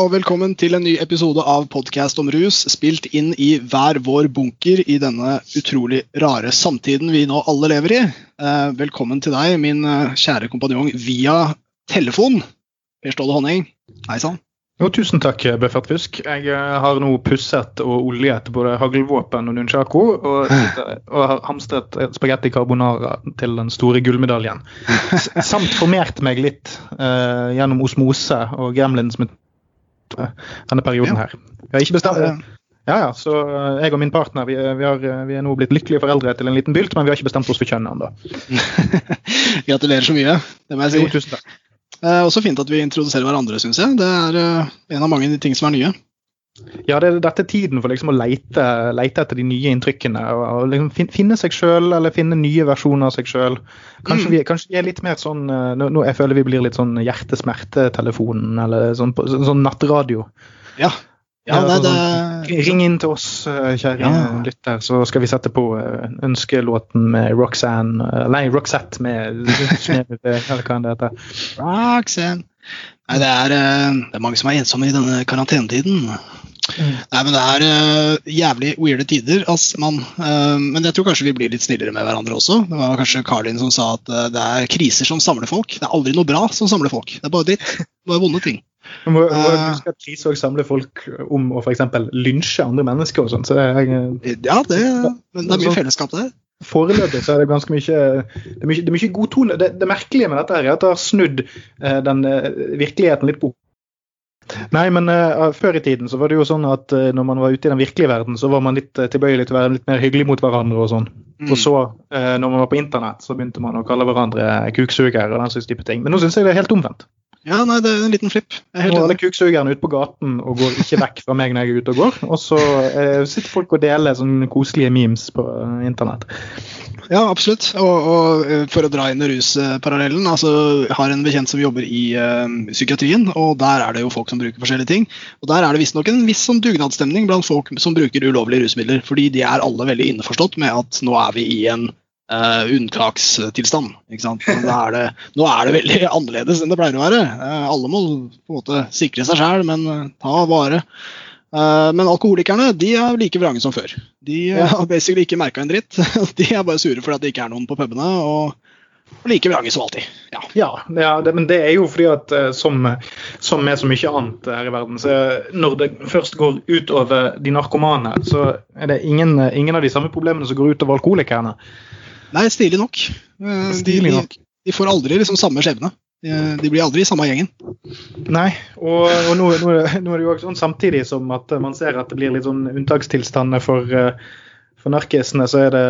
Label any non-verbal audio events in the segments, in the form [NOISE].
Og velkommen til en ny episode av Podkast om rus, spilt inn i hver vår bunker i denne utrolig rare samtiden vi nå alle lever i. Eh, velkommen til deg, min eh, kjære kompanjong via telefon. Per Ståle Honning, hei sann. Jo, tusen takk, Bøffert Fusk. Jeg eh, har nå pusset og oljet både haglvåpen og nunchako, og, [LAUGHS] og har hamstret spagetti carbonara til den store gullmedaljen. Samt formert meg litt uh, gjennom osmose og gremlins med denne perioden her. Jeg har ikke bestemt ja, ja, så jeg og min partner vi, vi, har, vi, er nå blitt lykkelige foreldre til en liten bylt, men vi har ikke bestemt oss for kjønn ennå. [LAUGHS] Gratulerer så mye. Det må jeg si. Jo, tusen takk. Eh, også fint at vi introduserer hverandre, syns jeg. Det er eh, en av mange ting som er nye. Ja, det, dette er tiden for liksom å leite, leite, etter de nye inntrykkene. og, og liksom Finne seg sjøl, eller finne nye versjoner av seg sjøl. Kanskje, mm. kanskje, vi er litt mer sånn eh, nå, nå, Jeg føler vi blir litt sånn hjertesmertetelefonen, eller sånn, sånn nattradio. Ja, ja, nei, det... Ring inn til oss, eh, kjære ja. lytter, så skal vi sette på eh, ønskelåten med Roxanne Nei, Roxette med [LAUGHS] Eller hva det heter. Roxanne. Nei, det er, det er mange som er ensomme i denne karantenetiden. Mm. Nei, men Det er uh, jævlig weirde tider. ass, man, uh, men jeg tror kanskje vi blir litt snillere med hverandre også. Det var kanskje Karlin som sa at uh, det er kriser som samler folk. Det er aldri noe bra som samler folk. Det er bare dritt. Er vonde ting. [LAUGHS] Man må, må huske at kriser samler folk om å f.eks. lynsje andre mennesker og sånn. Så ja, det, men det er mye fellesskap der. Foreløpig så er det ganske mye Det er mye, det er mye god tone. Det, det, merkelige med dette er at det har snudd den virkeligheten litt på Nei, men uh, før i tiden så var det jo sånn at uh, når man var ute i den virkelige verden, så var man litt uh, tilbøyelig til å være litt mer hyggelig mot hverandre og sånn. Mm. Og så, når man var på internett, så begynte man å kalle hverandre kuksugere og den slags type ting. Men nå syns jeg det er helt omvendt. Ja, nei, det er en liten flipp. Nå er alle kuksugerne ute på gaten og går ikke vekk fra meg når jeg er ute og går. Og så eh, sitter folk og deler sånne koselige memes på eh, internett. Ja, absolutt. Og, og, eh, for å dra inn rusparallellen, altså jeg har en bekjent som jobber i uh, psykiatrien, og der er det jo folk som bruker forskjellige ting. Og der er det visstnok en viss sånn dugnadsstemning blant folk som bruker ulovlige rusmidler. Fordi de er alle veldig innforstått med at nå er vi i en uh, unntakstilstand. Nå er, det, nå er, det, veldig annerledes enn det pleier å være. Uh, alle må på en måte sikre seg sjøl, men uh, ta vare. Men alkoholikerne de er like vrange som før. De har basically ikke merka en dritt. [LAUGHS] De er bare sure fordi det ikke er noen på pubene. og like vrange som alltid. Ja, ja, ja det, men det er jo fordi at som, som, med så mye annet her i verden, så når det først går utover de narkomane, så er det ingen, ingen av de samme problemene som går utover alkoholikerne. Nei, stilig nok. Eh, stilig nok. De, de, får aldri liksom samme skjebne. De, blir aldri i samme gjengen. Nei, og, og nå, nå, nå, er det jo også sånn samtidig som at man ser at det blir litt sånn unntakstilstander for, eh, for narkisene, så er det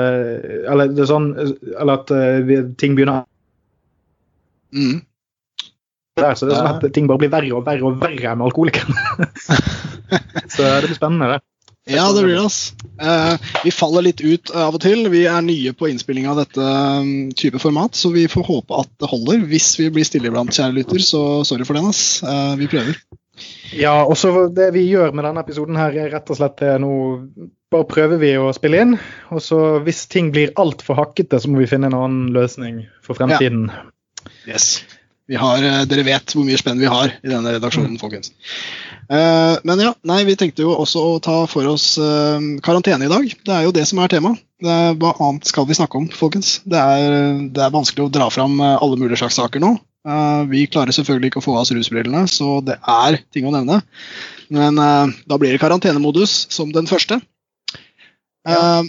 Eller det er sånn Eller at uh, ting begynner mm. Der, så det er sånn at ting bare blir verre og verre og verre med alkoholikerne. [LAUGHS] [LAUGHS] så det blir spennende, det. Ja, det blir det. altså. Eh, vi faller litt ut av og til. Vi er nye på innspilling av dette um, type format, så vi får håpe at det holder. Hvis vi blir stille iblant, kjære lytter, så sorry for den. ass. Eh, vi prøver. Ja, og så det vi gjør med denne episoden her, er rett og slett nå bare prøver vi å spille inn. Og så hvis ting blir altfor hakkete, så må vi finne en annen løsning for fremtiden. Ja. Yes. Har, uh, dere vet hvor mye spenn vi har i denne redaksjonen, mm. folkens. Uh, men ja, nei, vi tenkte jo også å ta for oss uh, karantene i dag. Det er jo det som er temaet. Hva annet skal vi snakke om, folkens? Det er, det er vanskelig å dra fram uh, alle mulige slags saker nå. vi klarer selvfølgelig ikke å få av oss rusbrillene, så det er ting å nevne. Men da blir det karantenemodus som den første. Ja.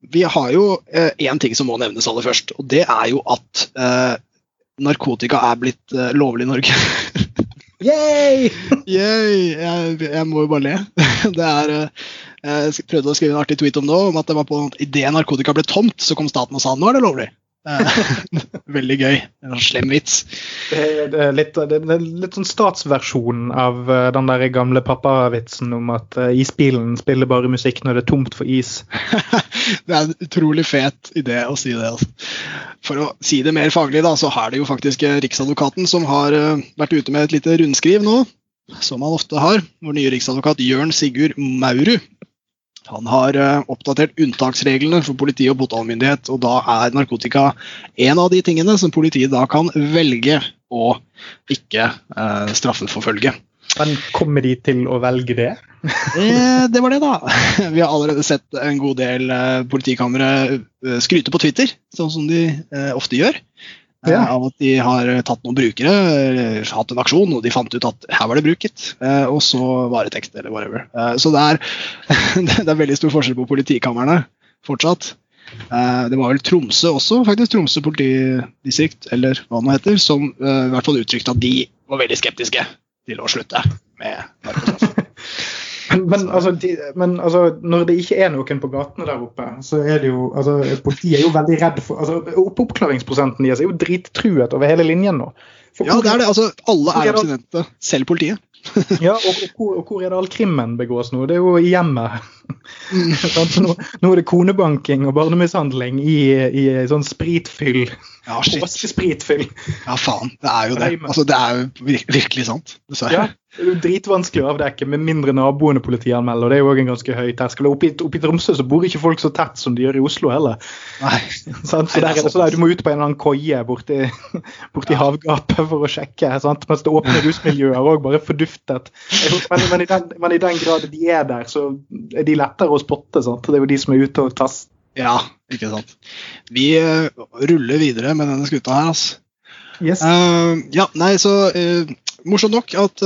vi har jo én ting som må nevnes aller først, og det er jo at narkotika er blitt lovlig i Norge. [LAUGHS] Yay! [LAUGHS] Yay! Jeg, jeg, må jo bare le. [LAUGHS] Det er, eh, jeg prøvde å skrive en artig tweet om det, om at det var på idet narkotika ble tomt, så kom staten og sa nå er det lovlig. Eh, [LAUGHS] veldig gøy. En slem vits. Det er, det er, litt, det er litt, sånn statsversjonen av eh, den der gamle pappavitsen om at uh, isbilen spiller bare musikk når det er tomt for is. [LAUGHS] det er en utrolig fet idé å si det. Altså. For å si det mer faglig, da, så har det jo faktisk Riksadvokaten som har vært ute med et lite rundskriv nå, som han ofte har. Vår nye riksadvokat Jørn Sigurd Maurud han har uh, oppdatert unntaksreglene for politi og påtalemyndighet, og da er narkotika en av de tingene som politiet da kan velge å ikke eh, straffeforfølge. Men kommer de til å velge det? Eh, det var det, da. [LAUGHS] Vi har allerede sett en god del eh, politikamre eh, skryte på Twitter, sånn som de eh, ofte gjør. Eh, Ja. Av at de har tatt noen brukere, eller hatt en aksjon, og de fant ut at her var det bruket. Eh, og så varetekt, eller whatever. Eh, så det er, [LAUGHS] det er veldig stor forskjell på politikamrene fortsatt. Eh, det var vel Tromsø også, faktisk. Tromsø politidistrikt, eller hva det nå heter, som eh, i hvert fall uttrykte at de var veldig skeptiske til å slutte med narkostraff. [LAUGHS] Men, men, altså, de, men altså, når det ikke er noen på gatene der oppe, så er det jo altså, Politiet er jo veldig redd for altså, Oppklaringsprosenten deres er jo drittruet over hele linjen nå. For Ja, det er det. Altså, alle er abstinente, selv politiet. [LAUGHS] Ja, og, og, hvor, og hvor er det all krimmen begås nå? Det er jo i hjemmet. [LAUGHS] Så nå, nå er det konebanking og barnemishandling i, i sånn spritfyll. Ja, shit. Påskespritfyll. Ja, faen. Det er jo det. Altså, det er jo virkelig sant. Dessverre. Ja, det er jo dritvanskelig å avdekke med mindre naboene politianmelder. og Det er jo også en ganske høy terskel. Oppe i, oppe i Tromsø så bor ikke folk så tett som de gjør i Oslo heller. Nei. [LAUGHS] Så Nei, det er der er det sånn at Du må ut på en eller annen koie borti, borti havgapet for å sjekke. Sant? Mens det åpne rusmiljøet òg bare forduftet. Men, men, i den, men i den grad de er der, så er de lettere å spotte. Sant? Det er jo de som er ute og tas. Ja, ikke sant. Vi uh, ruller videre med denne skuta her, altså. Yes. Uh, ja, nei, så uh, Morsomt nok at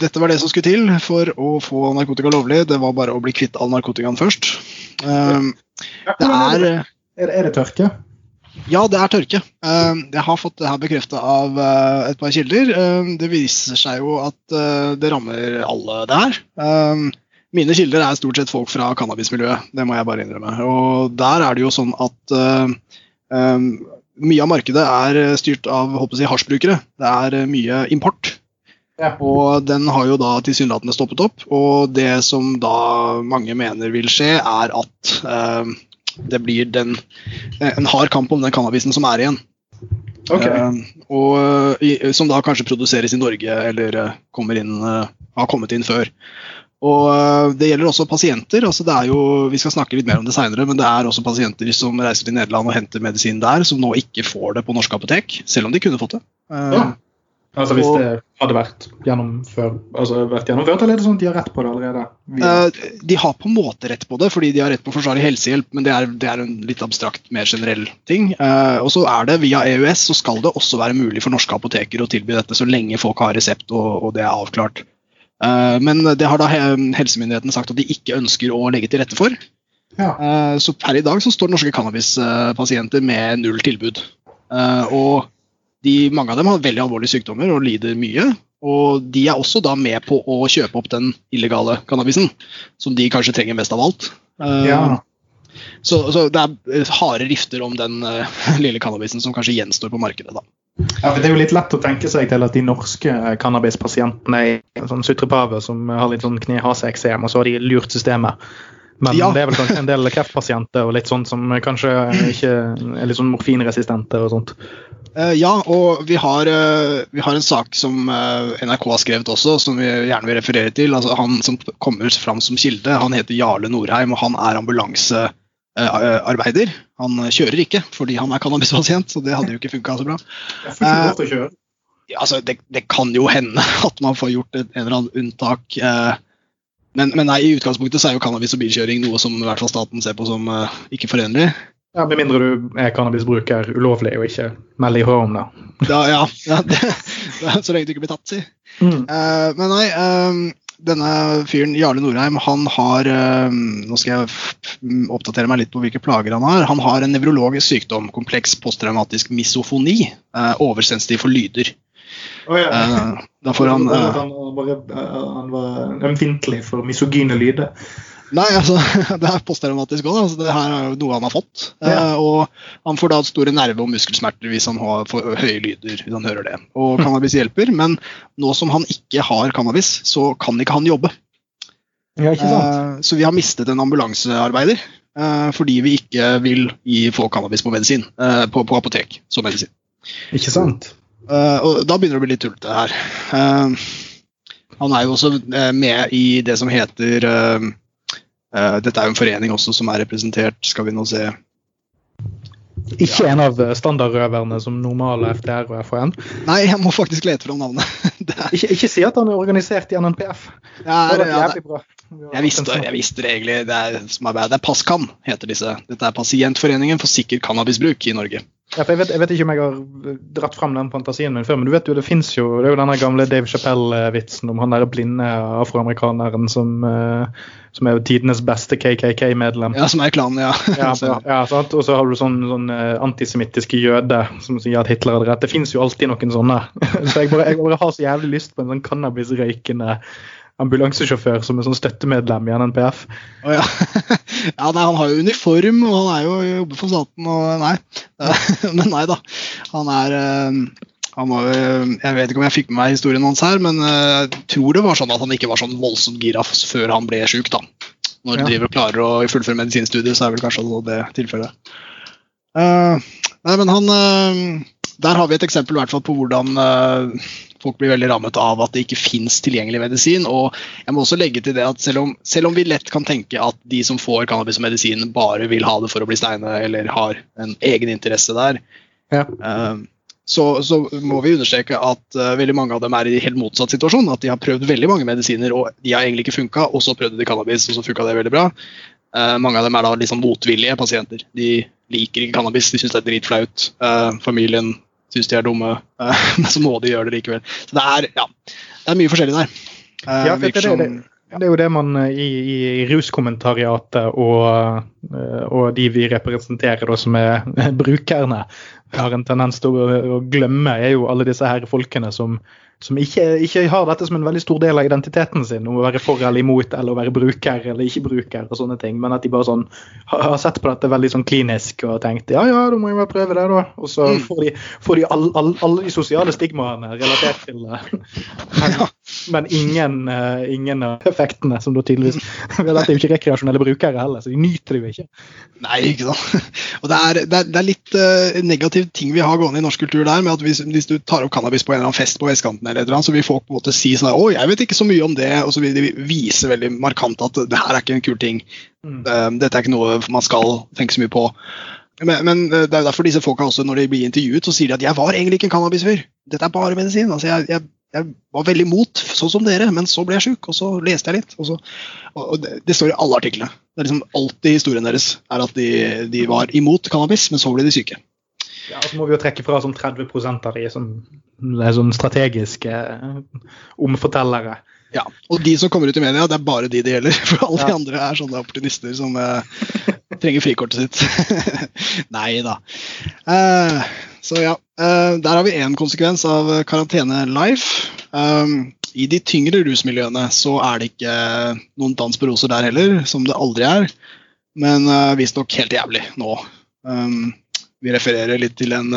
dette var det som skulle til for å få narkotika lovlig. Det var bare å bli kvitt all narkotikaen først. Ja. det er Er det, er det tørke? Ja, det er tørke. Eh, Jeg har fått det her bekrefta av eh, et par kilder. Eh, Det viser seg jo at det rammer alle det her. Mine kilder er stort sett folk fra cannabismiljøet, det må jeg bare innrømme. Og der er det jo sånn at mye av markedet er styrt av håper jeg, hasjbrukere. Det er mye import. Og den har jo da tilsynelatende stoppet opp. Og det som da mange mener vil skje, er at det blir den, eh, en hard kamp om den cannabisen som er igjen. Ok. Eh, og Som da kanskje produseres i Norge, eller eh, kommer inn, eh, har kommet inn før. Og eh, Det gjelder også pasienter. altså det er jo, Vi skal snakke litt mer om det seinere, men det er også pasienter som reiser til Nederland og henter medisin der, som nå ikke får det på norske apotek, selv om de kunne fått det. Eh, Ja. Altså Hvis og- det hadde vært, gjennomfør, altså, vært gjennomført, eller er det sånn at de har rett på det allerede? Uh, De har på en måte rett på det, fordi de har rett på forsvarlig helsehjelp, men det er, det er en litt abstrakt, mer generell ting. Uh, Og så er det via EØS så skal det også være mulig for norske apoteker å tilby dette så lenge folk har resept og, og det er avklart. Uh, Men det har da helsemyndighetene sagt at de ikke ønsker å legge til rette for. ja. Så per i dag så står norske cannabispasienter med null tilbud. Og de, mange av dem har veldig alvorlige sykdommer og lider mye. Og de er også da med på å kjøpe opp den illegale cannabisen, som de kanskje trenger mest av alt. Eh, ja. Så, så det er harde rifter om den uh, lille cannabisen som kanskje gjenstår på markedet. da. Ja, for Det er jo litt lett å tenke seg til at de norske eh, cannabispasientene er sånn sutrepave som har litt sånn knehaseeksem, og så har de lurt systemet. Men Ja. det er vel kanskje en del kreftpasienter og litt sånn som kanskje ikke er litt sånn morfinresistente og sånt. Eh, ja, og vi har, eh, vi har en sak som eh, NRK har skrevet også, som vi gjerne vil referere til. Altså, han som kommer fram som kilde, han heter Jarle Norheim, og han er ambulansearbeider. Han kjører ikke fordi han er cannabispasient, så det hadde jo ikke funka så bra. Jeg får ikke lov til å kjøre. Ja, altså, det, det kan jo hende at man får gjort et, en eller annen unntak. Eh, men, men nei, i utgangspunktet så er jo cannabis og bilkjøring noe som i hvert fall staten ser på som uh, ikke forenlig. Ja, Med mindre du er cannabisbruker ulovlig og ikke melder ifra om det. Da, ja, ja det, det, så lenge du ikke blir tatt, si. Mm. Uh, men nei, eh, denne fyren, Jarle Norheim, han har eh, Nå skal jeg oppdatere meg litt på hvilke plager han har. Han har en nevrologisk sykdom, kompleks posttraumatisk misofoni. eh, oversensitiv for lyder. Oh, ja. uh, da får han Bare eh, han, var bare, han var ømfintlig for misogyne lyder. Nei, altså, [LAUGHS] det er posttraumatisk òg. Altså, det her er jo noe han har fått. Ja. Eh, og han får da store nerve- og muskelsmerter hvis han har for høye lyder. hvis han hører det. Og cannabis hjelper, men nå som han ikke har cannabis, så kan ikke han jobbe. Ja, ikke sant? Så vi har mistet en ambulansearbeider eh, fordi vi ikke vil gi folk cannabis på medisin. eh, på, på apotek som medisin. Ikke sant? Eh, og da begynner det å bli litt tullete her. Eh, han er jo også eh, med i det som heter Dette er jo en forening også som er representert, skal vi nå se Ikke en av standardrøverne som normale FDR og FHN. Nei, jeg må faktisk lete fram navnet. [LAUGHS] er, Ikke, ikke si at han er organisert i NNPF. Ja, Det er, ja, jævlig bra. jeg, visste, jeg visste det egentlig. Det er det er PASCAN, heter disse. Dette er Pasientforeningen for sikker cannabisbruk i Norge. Ja, jeg, vet, jeg vet ikke om jeg har dratt fram den fantasien min før, men du vet jo, det fins jo det er jo denne gamle Dave Chappelle-vitsen om han der blinde afroamerikaneren som, eh, som er jo tidenes beste KKK-medlem. Ja, som er klanen, ja. [LAUGHS] Ja, ja, sant? Og så har du sånn, sånn eh, antisemittiske jøde som sier at Hitler hadde rett. Det fins jo alltid noen sånne. [LAUGHS] Så jeg bare, jeg bare har så jævlig lyst på en sånn cannabisrøykende ambulansesjåfør som er sånn støttemedlem i NNPF. Oh, ja. [LAUGHS] ja nei, han har jo uniform, og han er jo jobber for staten, og nei. [LAUGHS] Men nei da. Han er eh, han var, jeg vet ikke om jeg fikk med meg historien hans her, men eh, jeg tror det var sånn at han ikke var sånn voldsomt gira før han ble sjuk. da. Når du Ja. driver og klarer å fullføre medisinstudiet, så er vel kanskje det tilfellet. Uh, nei, men han eh, Der har vi et eksempel hvert fall på hvordan eh, folk blir veldig rammet av at det ikke fins tilgjengelig medisin. Og jeg må også legge til det at selv om, selv om vi lett kan tenke at de som får cannabis og medisin, bare vil ha det for å bli steine, eller har en egen interesse der, Ja. eh, så, så må vi understreke at eh, veldig mange av dem er i helt motsatt situasjon. At de har prøvd veldig mange medisiner, og de har egentlig ikke funka, og så prøvde de cannabis, og så funka det veldig bra. Mange av dem er da liksom motvillige pasienter. De liker ikke cannabis, de syns det er dritflaut. Familien syns de er dumme, eh, [LAUGHS] men så må de gjøre det likevel. Så det er, ja, det er mye forskjellig der. Eh, Ja, det, det, det, det er jo det man eh, i, i, i ruskommentariatet og, og de vi representerer da, som er [LAUGHS] brukerne, har en tendens til å, å glemme, er jo alle disse her folkene som, som ikke, ikke har dette som en veldig stor del av identiteten sin, om å være for eller imot, eller å være bruker eller ikke bruker, og sånne ting, men at de bare sånn har, sett på dette veldig sånn klinisk og tenkt ja, ja, da må jeg bare prøve det, da. Og så Mm. får de, får de all, all, alle de sosiale stigmaene relatert til det. Men, men ingen, uh, ingen av [LAUGHS] effektene, som da tydeligvis Dette er jo ikke rekreasjonelle brukere heller, så de nyter det jo ikke. Nei, ikke sant. [LAUGHS] Og det er, det er, det er litt uh, negativ ting vi har gående i norsk kultur der, med at hvis, hvis du tar opp cannabis på en eller annen fest på vestkanten, eller et eller annet, så vil folk på en måte si sånn Å, jeg vet ikke så mye om det, og så vil de vise veldig markant at det her er ikke en kul ting. Mm. Uh, dette er ikke noe man skal tenke så mye på. Men, men det er jo derfor disse folka også, når de blir intervjuet, så sier de at jeg var egentlig ikke en cannabisfyr. Dette er bare medisin. altså jeg, jeg jeg var veldig imot, sånn som dere, men så ble jeg sjuk, og så leste jeg litt. Og, så, og det, det står i alle artiklene. Det er liksom Alltid historien deres er at de, de var imot cannabis, men så ble de syke. Ja, og Så må vi jo trekke fra sånn 30 av de som sånn strategiske eh, omfortellere. Ja, Og de som kommer ut i media, det er bare de det gjelder. [LAUGHS] For alle de andre er sånne opportunister som eh, trenger frikortet sitt. [LAUGHS] Nei da. Uh, så ja. uh, der har vi én konsekvens av karantene life. Um, I de tyngre rusmiljøene så er det ikke noen dans på roser der heller, som det aldri er. Men uh, visstnok helt jævlig nå. Um, vi refererer litt til en,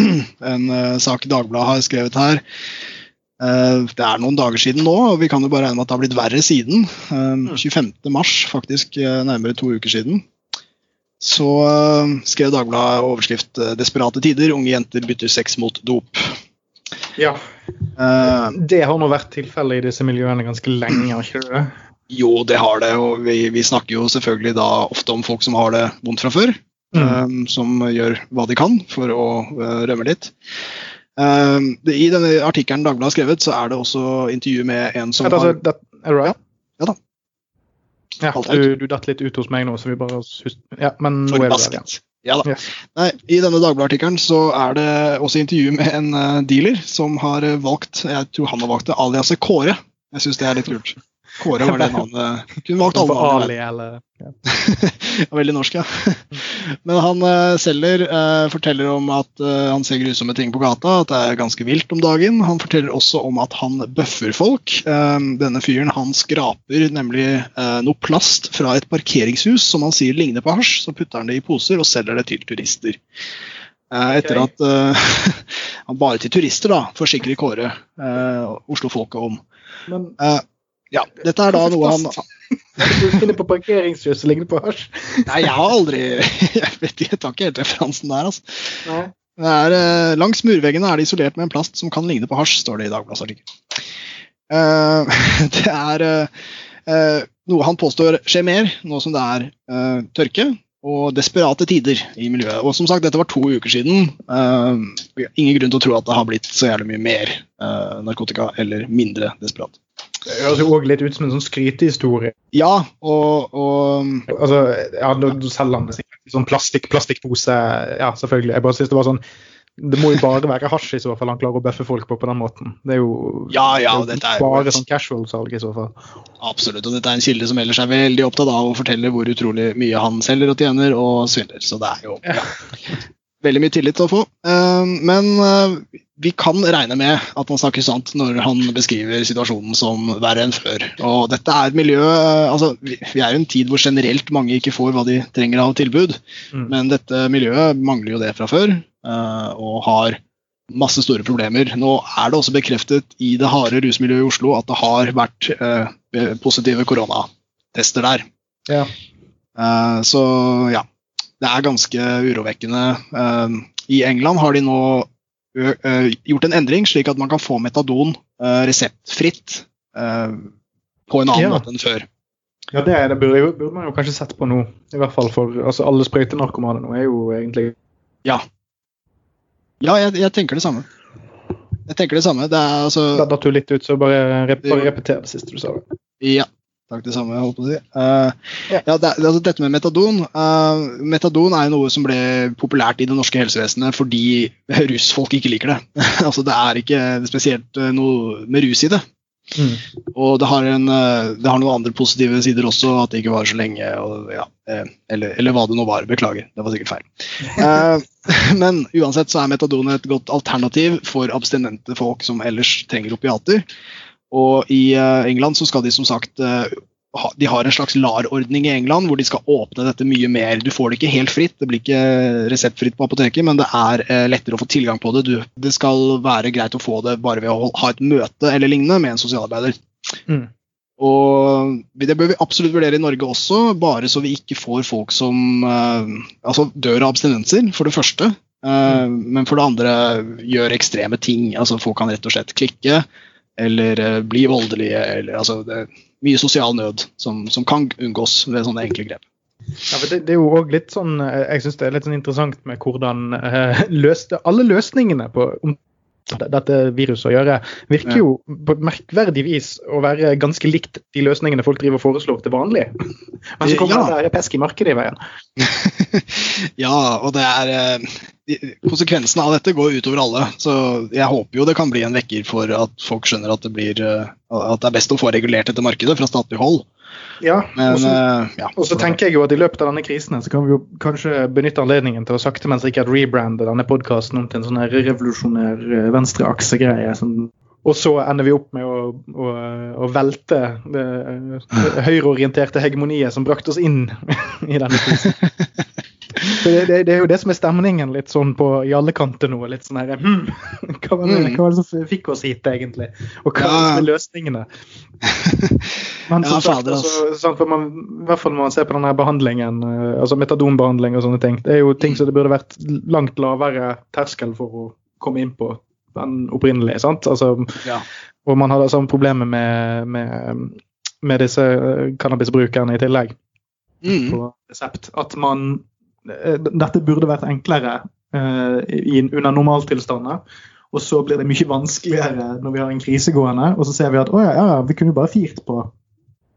[CLEARS THROAT] en sak Dagbladet har skrevet her. Det er noen dager siden nå, og vi kan jo bare regne med at det har blitt verre siden. Eh, 25. mars, faktisk nærmere to uker siden. Så eh, skrev Dagbladet overskrift eh, 'Desperate tider. Unge jenter bytter sex mot dop'. Ja. Eh, Det har nå vært tilfellet i disse miljøene ganske lenge, har ikke det? jo, det har det, og vi, vi snakker jo selvfølgelig da ofte om folk som har det vondt fra før. Mm. Um, som gjør hva de kan for å uh, rømme litt. Um, det, I denne artikkelen Dagbladet har skrevet, så er det også intervju med en som det, har altså, det, ja. Ja da. Ja, du, du datt litt ut hos meg nå, så vi bare Ja, men nå er du der igjen. Ja da. Nei, I denne Dagbladet-artikkelen så er det også intervju med en eh, dealer som har eh, valgt Jeg tror han har valgt det aliaset Kåre. Jeg syns det er litt kult. Kåre var det [LAUGHS] navnet. Kunne valgt alle Ali eller ja. [LAUGHS] Veldig norsk, ja. [LAUGHS] Men han eh, selger eh, forteller om at eh, han ser grusomme ting på gata, at det er ganske vilt om dagen. Han forteller også om at han bøffer folk. Denne fyren han skraper nemlig noe plast fra et parkeringshus som han sier ligner på hasj. Så putter han det i poser og selger det til turister. Etter at han bare til turister da, forsikrer Kåre Oslo-folket om. Men ja, dette er da noe han [LAUGHS] du finner på parkeringshus og ligner på hasj? Nei, jeg har aldri [LAUGHS] Jeg vet ikke, jeg tar ikke helt referansen der, altså. Nei. Det er, eh, langs murveggene er det isolert med en plast som kan ligne på hasj, står det i Dagbladets artikkel. Uh, [LAUGHS] det er eh, eh, noe han påstår skjer mer, nå som det er uh, tørke. og desperate tider i miljøet. Og som sagt, dette var to uker siden. Uh, ingen grunn til å tro at det har blitt så jævlig mye mer uh, narkotika eller mindre desperat. Det høres jo òg litt ut som en sånn skrytehistorie. Ja, og, og Altså, ja, Nå selger det sikkert i sånn plastikk, plastikkpose. Ja, selvfølgelig. Jeg bare synes det var sånn det må jo bare være hasj i så fall han klarer å bøffe folk på på den måten. Det er jo, ja, ja, det er jo bare sånn casual-salg i så fall. Absolutt, og dette er en kilde som ellers er veldig opptatt av å fortelle hvor utrolig mye han selger og tjener og svindler. Så det er jo ja, veldig mye tillit å få. Uh, men uh, vi kan regne med at han snakker sant når han beskriver situasjonen som verre enn før. Og dette er et miljø uh, altså, Vi er i en tid hvor generelt mange ikke får hva de trenger av tilbud, mm. men dette miljøet mangler jo det fra før. Eh, og har masse store problemer. Nå er det også bekreftet i det harde rusmiljøet i Oslo at det har vært eh, positive koronatester der. Ja. Eh, så ja, det er ganske urovekkende. I England har de nå gjort en endring slik at man kan få metadon reseptfritt på en annen ja. måte enn før. Ja, det, det burde, burde, man jo kanskje sett på nå. I hvert fall for altså, alle sprøytenarkomane nå er jo egentlig Ja, ja, jeg, jeg, tenker det samme. Jeg tenker det samme. Det er altså Da datt du litt ut, så bare, rep repeter det siste du sa. Ja. Takk, det samme. jeg holdt på å si. Uh, ja. det, altså, dette med metadon uh, Metadon er jo noe som ble populært i det norske helsevesenet fordi rusfolk ikke liker det. [LAUGHS] altså, det er ikke spesielt uh, noe med rus i det. Mm. Og det har, en, det har, noen andre positive sider også, at det ikke varer så lenge. Og, ja, eller, eller, hva det nå var. Beklager, det var sikkert feil. [LAUGHS] Men uansett så er metadon et godt alternativ for abstinente folk som ellers trenger opiater. Og i eh, England så skal de som sagt eh, de har en slags LAR-ordning i England hvor de skal åpne dette mye mer. Du får det ikke helt fritt, det blir ikke reseptfritt på apoteket, men det er eh, lettere å få tilgang på det. Du, det skal være greit å få det bare ved å ha et møte eller lignende med en sosialarbeider. Mm. Og Det bør vi absolutt vurdere i Norge også, bare så vi ikke får folk som altså dør av abstinenser, for det første. Mm. Men for det andre gjør ekstreme ting. altså Folk kan rett og slett klikke eller uh, bli voldelige. Eller, altså, det er mye sosial nød som, som kan unngås ved sånne enkle grep. Ja, det, det, er jo også litt sånn, Jeg synes det er litt sånn interessant med hvordan [LAUGHS] løste, alle løsningene på dette viruset å gjøre, virker jo på merkverdig vis å være ganske likt de løsningene folk driver og foreslår til vanlig. [LAUGHS] Men så kommer ja. det pesk i markedet i veien. [LAUGHS] ja, og det er eh, Konsekvensene av dette går utover alle. Så jeg håper jo det kan bli en vekker for at folk skjønner at det, blir, eh, at det er best å få regulert dette markedet fra statlig hold. Ja, og så uh, ja. tenker jeg jo at i løpet av denne krisen så kan vi jo kanskje benytte anledningen til å sakte, men sikkert rebrande denne podkasten om til en sånn revolusjonær uh, venstreaksegreie. Sånn. Og så ender vi opp med å, å, å velte det, det høyreorienterte hegemoniet som brakte oss inn [LAUGHS] i denne krisen. [LAUGHS] Det, det, det, er jo det som er stemningen litt sånn på i alle kanter nå. litt sånn her, hmm, [LAUGHS] hva, var det, mm. hva var det som fikk oss hit, egentlig? Og hva ja. er løsningene? [LAUGHS] Men som ja, sagt, altså, sånn, for man, I hvert fall når man ser på denne behandlingen, eh, altså metadonbehandling og sånne ting, det er jo ting som det burde vært langt lavere terskel for å komme inn på enn opprinnelig. sant? Altså, ja. Og man hadde samme problemer med, med, med disse eh, cannabisbrukerne i tillegg. Mm. på resept. At man dette burde vært enklere uh, i, under normaltilstander. Og så blir det mye vanskeligere når vi har en krise gående. Og så ser vi at å ja, ja vi kunne jo bare firt på,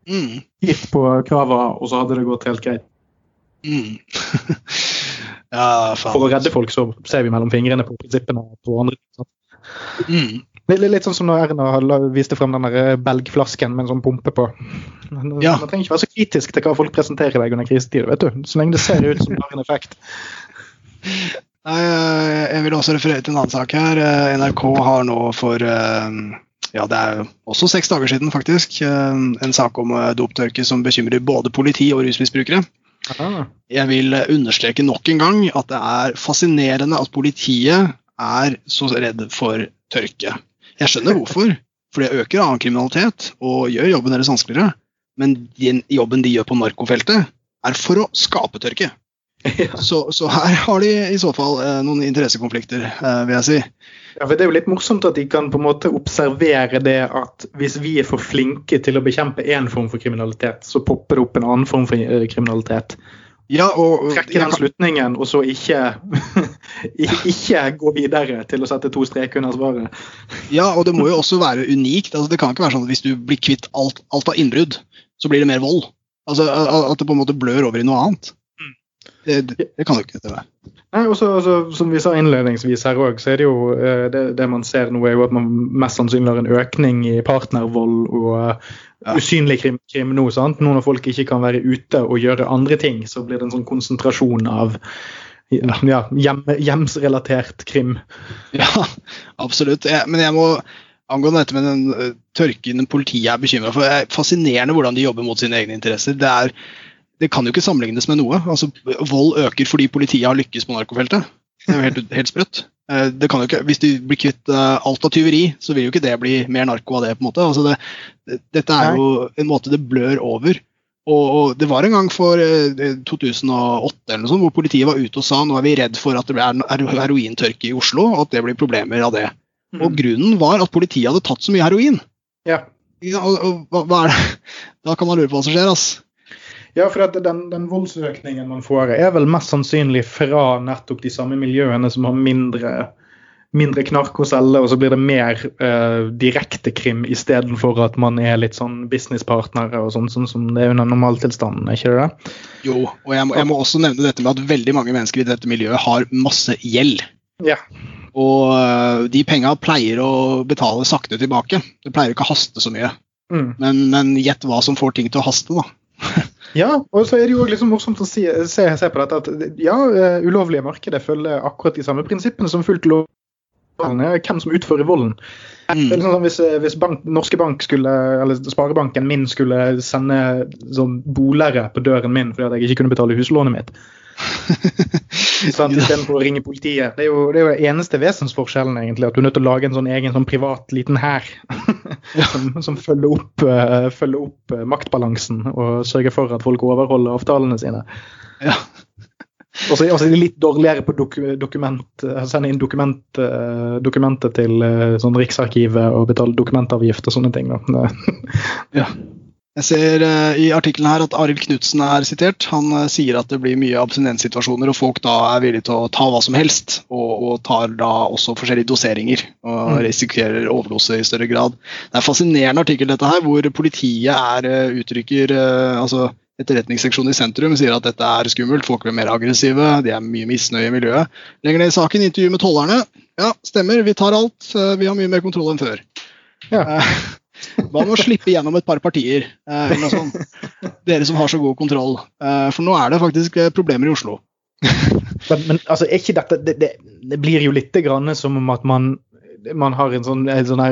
mm. firt på kravene, og så hadde det gått helt greit. Mm. [LAUGHS] ja, For å redde folk så ser vi mellom fingrene på prinsippene på andre. Mm. Litt, litt sånn som når Erna viste frem den der eh, belgflasken med en sånn pumpe på. Man, ja. trenger ikke være så kritisk til hva folk presenterer deg under krisetid, vet du. Så lenge det ser ut som det har en effekt. [LAUGHS] Nei, eh, jeg vil også referere til en annen sak her. Eh, NRK har nå for ja, det er også seks dager siden faktisk, en sak om doptørke som bekymrer både politi og rusmisbrukere. Jeg vil understreke nok en gang at det er fascinerende at politiet er så redd for tørke. Jeg skjønner hvorfor, for det øker annen kriminalitet og gjør jobben deres vanskeligere. Men den jobben de gjør på narkofeltet, er for å skape tørke. [LAUGHS] Ja. Så, så, her har de i så fall eh, noen interessekonflikter, eh, vil jeg si. Ja, for Det er jo litt morsomt at de kan på en måte observere det at hvis vi er for flinke til å bekjempe én form for kriminalitet, så popper det opp en annen form for eh, kriminalitet. Ja, og, trekke den slutningen, og så ikke, [LAUGHS] ikke gå videre til å sette to streker under svaret. Ja, og det må jo også være unikt. Altså, det kan ikke være sånn at hvis du blir kvitt alt, alt av innbrudd, så blir det mer vold. Altså, At det på en måte blør over i noe annet. Det, det, det kan jo ikke være. Nei, også, også, Som vi sa innledningsvis her òg, så er det jo eh, det, det, man ser nå, er jo at man mest sannsynlig har en økning i partnervold og ja. usynlig krim, krim nå. sant? Nå når folk ikke kan være ute og gjøre andre ting, så blir det en sånn konsentrasjon av ja, hjem, hjemsrelatert krim. Ja, absolutt. Jeg, men jeg må angående dette med den uh, tørken politiet er bekymra for. Det er fascinerende hvordan de jobber mot sine egne interesser. Det er det kan jo ikke sammenlignes med noe. Altså, vold øker fordi politiet har lykkes på narkofeltet. Det er jo helt, helt sprøtt. Eh, det kan jo ikke, hvis du blir kvitt eh, alt av tyveri, så vil jo ikke det bli mer narko av det. på en måte. Altså det, dette er jo en måte det blør over. Og, og Det var en gang for 2008 eh, eller noe sånt, hvor politiet var ute og sa nå er vi redd for at det blir herointørke i Oslo, og at det blir problemer av det. Mm. Og Grunnen var at politiet hadde tatt så mye heroin. Ja. Og, og, hva, hva er det? [LAUGHS] Da kan man lure på hva som skjer. altså. Ja, for den, den, voldsøkningen man får, er vel mest sannsynlig fra nettopp de samme miljøene som har mindre, mindre knark å selge, og så blir det mer uh, direkte krim istedenfor at man er litt sånn businesspartnere og sånn, sånn som det er under normaltilstanden, er ikke det? Jo, og jeg må, jeg må, også nevne dette med at veldig mange mennesker i dette miljøet har masse gjeld. Ja. Og uh, de penga pleier å betale sakte tilbake. Det pleier ikke å haste så mye. Mm. Men, men gjett hva som får ting til å haste, da. [LAUGHS] Ja, og så er det jo liksom morsomt å si, se, se, på dette at ja, eh, ulovlige markeder følger akkurat de samme prinsippene som fullt lov hvem som utfører volden. Mm. Liksom sånn, hvis, eh, hvis bank, Norske Bank skulle, eller Sparebanken min skulle sende sånn bolere på døren min fordi jeg ikke kunne betale huslånet mitt, [LAUGHS] sånn, Istedenfor å ringe politiet. Det er, jo, det er jo eneste vesensforskjellen, egentlig. At du er nødt til å lage en sånn egen sånn privat liten hær [LAUGHS] som, som, følger opp, uh, følger opp uh, maktbalansen og sørger for at folk overholder avtalene sine. Ja. [LAUGHS] Og så er de litt dårligere på dok dokument, eh, sende inn dokument, uh, dokumenter til sånn Riksarkivet og betale dokumentavgift og sånne ting. Da. ja. [LAUGHS] Jeg ser uh, i artikkelen her at Arild Knutsen er sitert. Han uh, sier at det blir mye abstinenssituasjoner, og folk da er villige til å ta hva som helst. Og, og tar da også forskjellige doseringer og mm. risikerer overdose i større grad. Det er en fascinerende artikkel dette her, hvor politiet er, uh, uttrykker altså Etterretningsseksjonen i sentrum sier at dette er skummelt, folk blir mer aggressive, de er mye misnøye i miljøet. Lenger ned i saken, intervju med tollerne. Ja, stemmer, vi tar alt. Vi har mye mer kontroll enn før. Ja. Hva med å slippe gjennom et par partier? Eh, Dere som har så god kontroll. Eh, for nå er det faktisk eh, problemer i Oslo. men, men altså, er ikke dette det, det, det, blir jo litt grann som om at man, man har en sånn, en sånn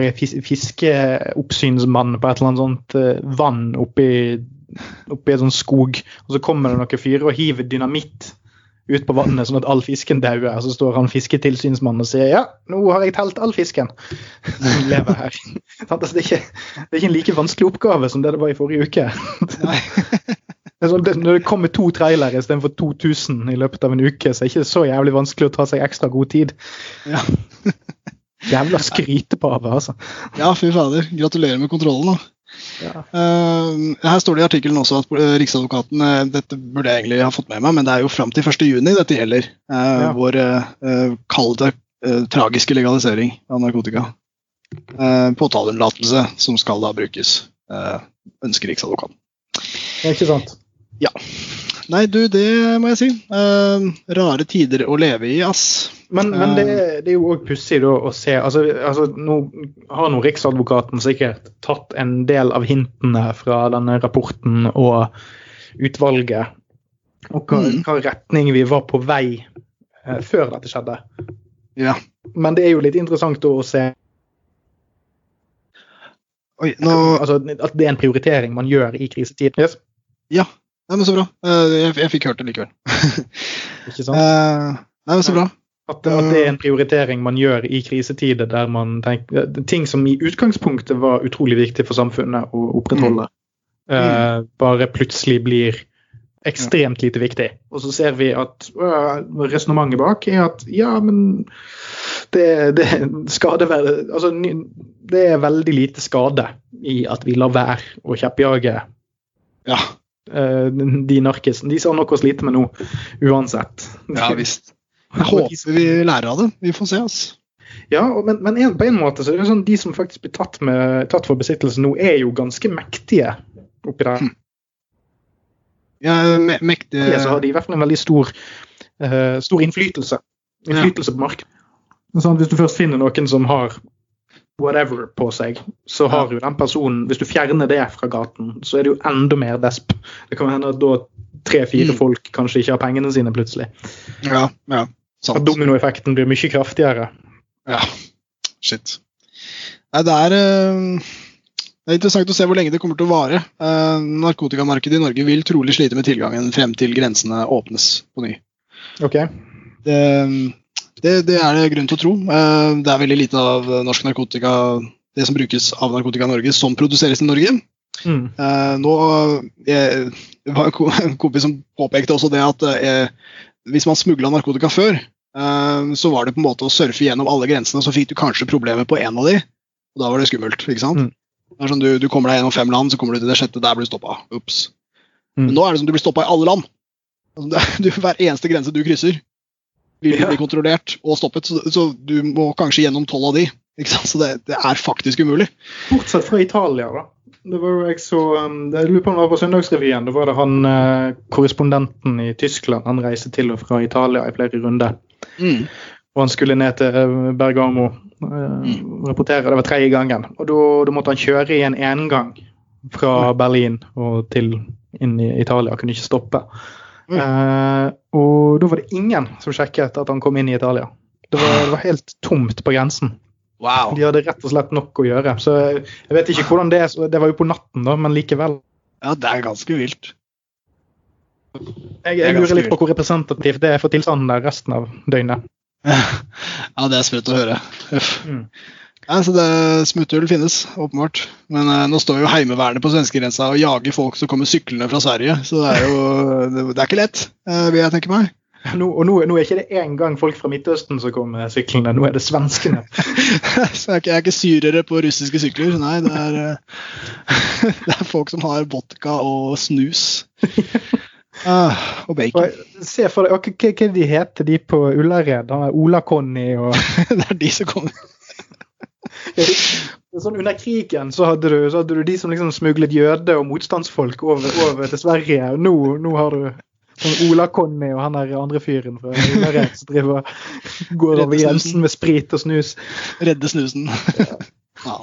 fiskeoppsynsmann på et eller annet sånt uh, vann oppi, oppi en sånn skog, og så kommer det noen fyrer og hiver dynamitt ut på vannet sånn at all fisken dauer. Så står han fisketilsynsmannen og sier ja, nå har jeg telt all fisken som lever her. [LAUGHS] Altså, det, er ikke, det, er ikke, en like vanskelig oppgave som det det var i forrige uke. [LAUGHS] Sånn, når det kommer to trailere istedenfor 2000 i løpet av en uke, så er det ikke så jævlig vanskelig å ta seg ekstra god tid. Ja. Jævla skrytepave, altså. Ja, fy fader. Gratulerer med kontrollen, da. Ja. Uh, her står det i artikkelen også at uh, Riksadvokaten uh, Dette burde jeg egentlig ha fått med meg, men det er jo fram til 1.6 dette gjelder. Ja. Vår kall det tragiske legalisering av narkotika. Påtaleunnlatelse som skal da brukes, ønsker Riksadvokaten. Det er ikke sant? Ja. Nei, du, det må jeg si. rare tider å leve i, ass. Men, men det, eh. det, er jo òg pussig å se altså, altså, Nå har nå Riksadvokaten sikkert tatt en del av hintene fra denne rapporten og utvalget, og hva, mm. hva retning vi var på vei eh, før dette skjedde. Ja. Men det er jo litt interessant å se Oi, nå... altså, At det er en prioritering man gjør i krisetid. Yes. Ja, nei, men så bra. Uh, jeg, jeg, fikk hørt det likevel. [LAUGHS] Ikke sant? Uh, nei, men så bra. At, at, det er en prioritering man gjør i krisetider der man tenker Ting som i utgangspunktet var utrolig viktig for samfunnet å opprettholde, mm. uh, bare plutselig blir ekstremt lite viktig. Og så ser vi at uh, resonnementet bak er at ja, men det, det, skade, altså, det er veldig lite skade i at vi lar være å kjeppjage ja. eh, de narkisene. De har nok å slite med nå, uansett. Ja visst. Jeg håper vi lærer av det. Vi får se, altså. Ja, men, men en, på en måte så er det sånn de som faktisk blir tatt, med, tatt for besittelse nå, er jo ganske mektige oppi der. Hm. Ja, me mektige Ja, så har de i hvert fall en veldig stor, uh, stor innflytelse. Innflytelse på markedet. Sånn, hvis du først finner noen som har whatever på seg, så har jo den personen Hvis du fjerner det fra gaten, så er det jo enda mer desp. Det kan hende at da tre-fire Mm. folk kanskje ikke har pengene sine plutselig. Ja, ja. At Sant. dominoeffekten blir mye kraftigere. Ja. Shit. Nei, det er eh, det er interessant å se hvor lenge det kommer til å vare. Eh, narkotikamarkedet i Norge vil trolig slite med tilgangen frem til grensene åpnes på ny. Ok? Det, det, det er det grunn til å tro. Eh, Det er veldig lite av norsk narkotika, det som brukes av narkotika i Norge, som produseres i Norge. Mm. Eh, nå jeg, var [LAUGHS] en kompis som påpekte også det at eh, hvis man smugla narkotika før, så var det på en måte å surfe gjennom alle grensene, så fikk du kanskje problemer på én av de, og da var det skummelt. ikke sant? Mm. Det er sånn, du, du kommer deg gjennom fem land, så kommer du til det sjette, der blir du stoppa. Ups. Mm. Men nå er det som du blir stoppa i alle land. Altså, det [LAUGHS] du, hver eneste grense du krysser, vil Ja. bli kontrollert og stoppet, så, så du må kanskje gjennom tolv av de. Ikke sant? Så det, det er faktisk umulig. Bortsett fra Italia, da. Det var jo jeg så um, Jeg lurer på om det var på Søndagsrevyen. Da var det han eh, korrespondenten i Tyskland. Han reiste til og fra Italia i flere runder. Mm. Og han skulle ned til eh, Bergamo eh, og rapportere. Det var tredje gangen. Og da, måtte han kjøre i en engang fra Berlin og til inn i Italia. Kunne ikke stoppe. Mm. Eh, og da var det ingen som sjekket at han kom inn i Italia. Det var, det var helt tomt på grensen. Wow. De hadde rett og slett nok å gjøre. Så jeg vet ikke hvordan det er. Det var jo på natten, da, men likevel. Ja, det er ganske vilt. Jeg, jeg lurer litt på hvor representativt det er for tilstanden der resten av døgnet. [LAUGHS] Ja, det er sprøtt å høre. Mm. Ja, så det Smutthull finnes, åpenbart. Men eh, nå står jo Heimevernet på svenskegrensa og jager folk som kommer syklende fra Sverige. Så det er jo [LAUGHS] det, det er ikke lett, eh, vil jeg tenke meg. [LAUGHS] Nå, og nå, nå er ikke det engang folk fra Midtøsten som kommer syklende, nå er det svenskene. så jeg er, ikke, jeg er ikke syrere på russiske sykler. Nei, det er, eh, det er folk som har vodka og snus. Ah, og bacon. Og Se for deg, hva, er de heter de på Ullared? Han er Ola-Conny og [LAUGHS] Det er de som kommer. [LAUGHS] Sånn Under krigen så hadde, du, så hadde du de som liksom smuglet jøder og motstandsfolk over, over til Sverige. Nå, nå har du sånn Ola-Conny og han der andre fyren fra Ullared som driver [LAUGHS] går over grensen med sprit og snus. Redde snusen. ja.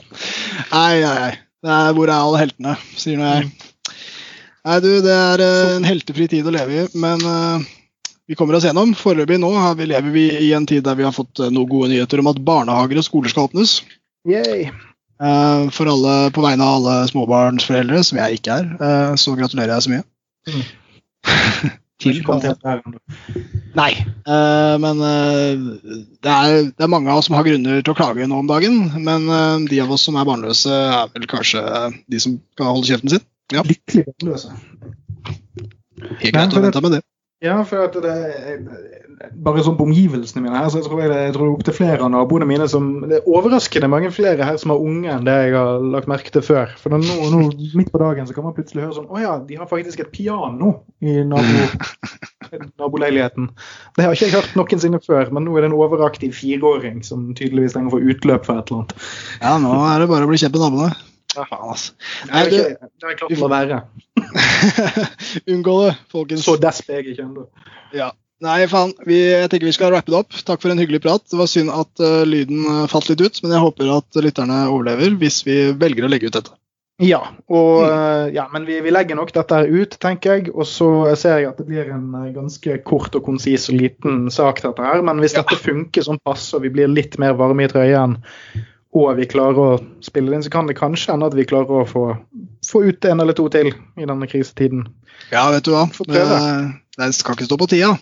Nei, nei, nei. Det er, hvor er alle heltene, sier nå jeg. Nei, du, det er eh, en heltefri tid å leve i, men eh, vi kommer oss gjennom. Foreløpig nå har vi, lever vi i en tid der vi har fått eh, noen gode nyheter om at barnehager og skoler skal åpnes. Yay. Eh, for alle, På vegne av alle småbarnsforeldre, som jeg ikke er, så gratulerer jeg så mye. Mm. [LAUGHS] Til. Nei, eh, men det, er, det er mange av oss som har grunner til å klage nå om dagen. Men de av oss som er barnløse, er vel kanskje de som skal holde kjeften sin. Ja. Lykkelig barnløse. Helt greit å vente med det. Ja, for at det Bare sånn på omgivelsene mine her, så jeg tror jeg, det- jeg tror det er opptil flere av naboene mine som Det er overraskende mange flere her som har unge enn det jeg har lagt merke til før. For nå, nå midt på dagen så kan man plutselig høre sånn Å ja, de har faktisk et piano i nabo, [LAUGHS] naboleiligheten. Det har ikke jeg hørt noensinne før, men nå er det en overaktiv fireåring som tydeligvis trenger å få utløp for et eller annet. Ja, nå er det bare å bli kjent med naboene. Ja, faen, altså. Det er du å la være. [LAUGHS] Unngå det, folkens. Så desp er jeg ikke ennå. Ja. Nei, faen. Vi, jeg tenker vi skal rappe det opp. Takk for en hyggelig prat. Det var synd at uh, lyden eh, falt litt ut, men jeg håper at lytterne overlever hvis vi velger å legge ut dette. Ja, og, eh, ja men vi, vi legger nok dette her ut, tenker jeg. Og så ser jeg at det blir en ganske kort og konsis og liten sak, dette her. Men hvis Ja. dette funker sånn passe, og vi blir litt mer varme i trøyen, og vi klarer å spille det inn, så kan det kanskje hende at vi klarer å få, få ut en eller to til i denne krisetiden. Ja, vet du hva. Det, det skal ikke stå på tida.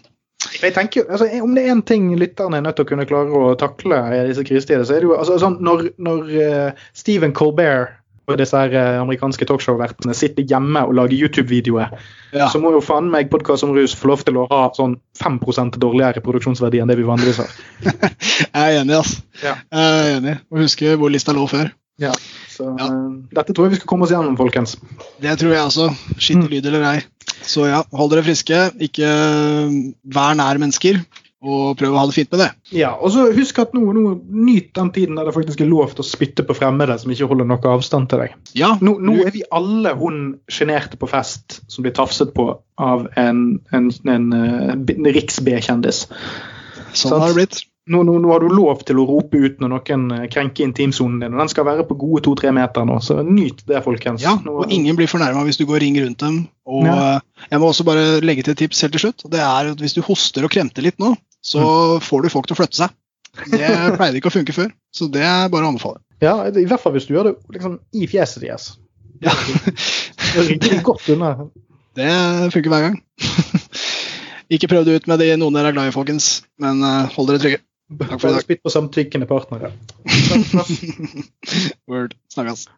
Jeg tenker, altså, Om det er én ting lytterne er nødt til å kunne klare å takle i disse krisetider, så er det jo altså, sånn når, når eh, Stephen Colbert disse her eh, amerikanske talkshow-vertene sitter hjemme og lager YouTube-videoer, Ja. så må jo faen meg podkast om rus få lov til å ha sånn 5 dårligere produksjonsverdi enn det vi vanligvis har. [LAUGHS] Jeg er enig, altså. Ja. Jeg er enig. Og husker hvor lista lå før. Ja, så ja. Dette tror jeg vi skal komme oss gjennom, folkens. Det tror jeg også. Skittig mm. lyd eller ei. Så ja, hold dere friske. Ikke vær nær mennesker og prøve å ha det fint med det. Ja, og så Husk at nå, nå nyt den tiden der det faktisk er lov til å spytte på fremmede som ikke holder noe avstand til deg. Ja, Nå, nå er vi alle hun sjenerte på fest som blir tafset på av en, en, en, en eh, riks-B-kjendis. Sånn har det blitt. Nå, nå, nå, har du lov til å rope ut når noen eh, krenker intimsonen din. og Den skal være på gode to-tre meter nå, så nyt det, folkens. Ja, og ingen blir fornærma hvis du går ring rundt dem. Og ja. Eh, jeg må også bare legge til et tips helt til slutt. og det er at Hvis du hoster og kremter litt nå, så mm. får du folk til å flytte seg. Det [LAUGHS] pleide ikke å funke før, så det er bare å anbefale. Ja, I hvert fall hvis du gjør det liksom, i fjeset deres. Ja. det er godt unna. [LAUGHS] Det funker hver gang. [LAUGHS] ikke prøv det ut med de noen dere er glad i, folkens, men uh, hold dere trygge. Takk for i dag. Spytt på samtykkende partnere. [LAUGHS] [LAUGHS] Word. Snakkes.